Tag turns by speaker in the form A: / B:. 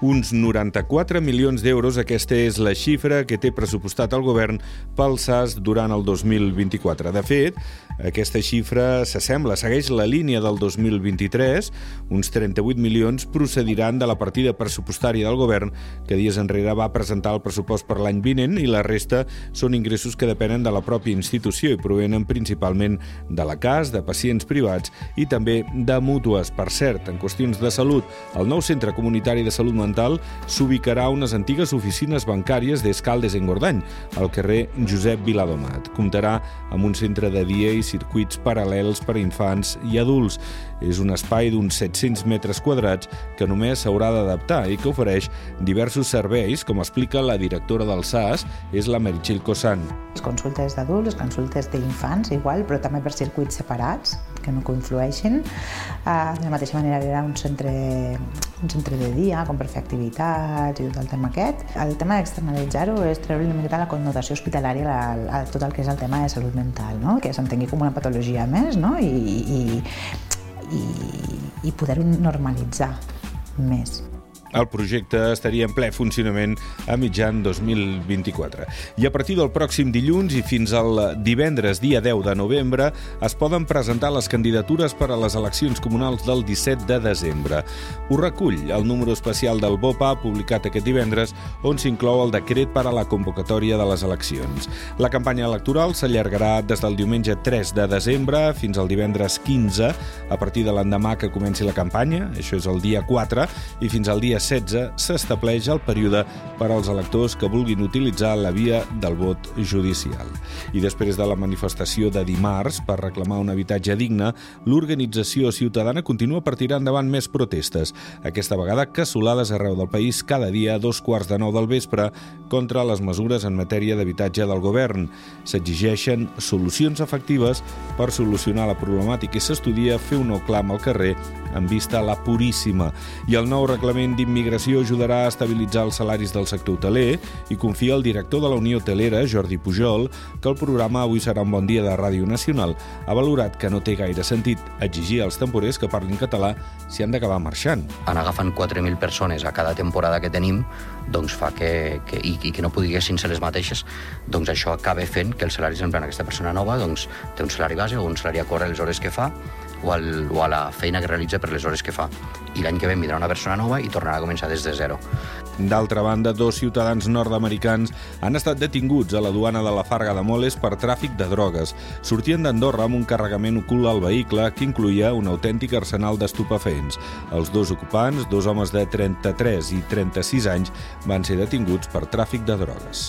A: Uns 94 milions d'euros, aquesta és la xifra que té pressupostat el govern pel SAS durant el 2024. De fet, aquesta xifra s'assembla, segueix la línia del 2023. Uns 38 milions procediran de la partida pressupostària del govern que dies enrere va presentar el pressupost per l'any vinent i la resta són ingressos que depenen de la pròpia institució i provenen principalment de la CAS, de pacients privats i també de mútues. Per cert, en qüestions de salut, el nou Centre Comunitari de Salut Mental s'ubicarà a unes antigues oficines bancàries d'Escaldes en Gordany, al carrer Josep Viladomat. Comptarà amb un centre de dia i circuits paral·lels per a infants i adults. És un espai d'uns 700 metres quadrats que només s'haurà d'adaptar i que ofereix diversos serveis, com explica la directora del SAS, és la Meritxell Cosan.
B: Les consultes d'adults, consultes d'infants, igual, però també per circuits separats, que no conflueixen. Uh, de la mateixa manera haurà un centre, un centre de dia, com per fer activitats i tot el tema aquest. El tema d'externalitzar-ho és treure una miqueta la connotació hospitalària a, a tot el que és el tema de salut mental, no? que s'entengui com una patologia més no? I, i, i, i poder-ho normalitzar més.
A: El projecte estaria en ple funcionament a mitjan 2024. I a partir del pròxim dilluns i fins al divendres, dia 10 de novembre, es poden presentar les candidatures per a les eleccions comunals del 17 de desembre. Ho recull el número especial del BOPA publicat aquest divendres, on s'inclou el decret per a la convocatòria de les eleccions. La campanya electoral s'allargarà des del diumenge 3 de desembre fins al divendres 15, a partir de l'endemà que comenci la campanya, això és el dia 4, i fins al dia 16 s'estableix el període per als electors que vulguin utilitzar la via del vot judicial. I després de la manifestació de dimarts per reclamar un habitatge digne, l'organització ciutadana continua per tirar endavant més protestes. Aquesta vegada casolades arreu del país cada dia a dos quarts de nou del vespre contra les mesures en matèria d'habitatge del govern. S'exigeixen solucions efectives per solucionar la problemàtica i s'estudia fer un nou clam al carrer en vista a la puríssima. I el nou reglament d'immigració ajudarà a estabilitzar els salaris del sector hoteler i confia el director de la Unió Hotelera, Jordi Pujol, que el programa Avui serà un bon dia de Ràdio Nacional ha valorat que no té gaire sentit exigir als temporers que parlin català si han d'acabar marxant.
C: En agafant 4.000 persones a cada temporada que tenim, doncs fa que, que i, i que no poguessin ser les mateixes, doncs això acaba fent que el salari, en plan, aquesta persona nova doncs, té un salari base o un salari a córrer les hores que fa o, al, o a la feina que realitza per les hores que fa. I l'any que ve vindrà una persona nova i tornarà a començar des de zero.
A: D'altra banda, dos ciutadans nord-americans han estat detinguts a la duana de la Farga de Moles per tràfic de drogues. Sortien d'Andorra amb un carregament ocult al vehicle que incluïa un autèntic arsenal d'estupefents. Els dos ocupants, dos homes de 33 i 36 anys, van ser detinguts per tràfic de drogues.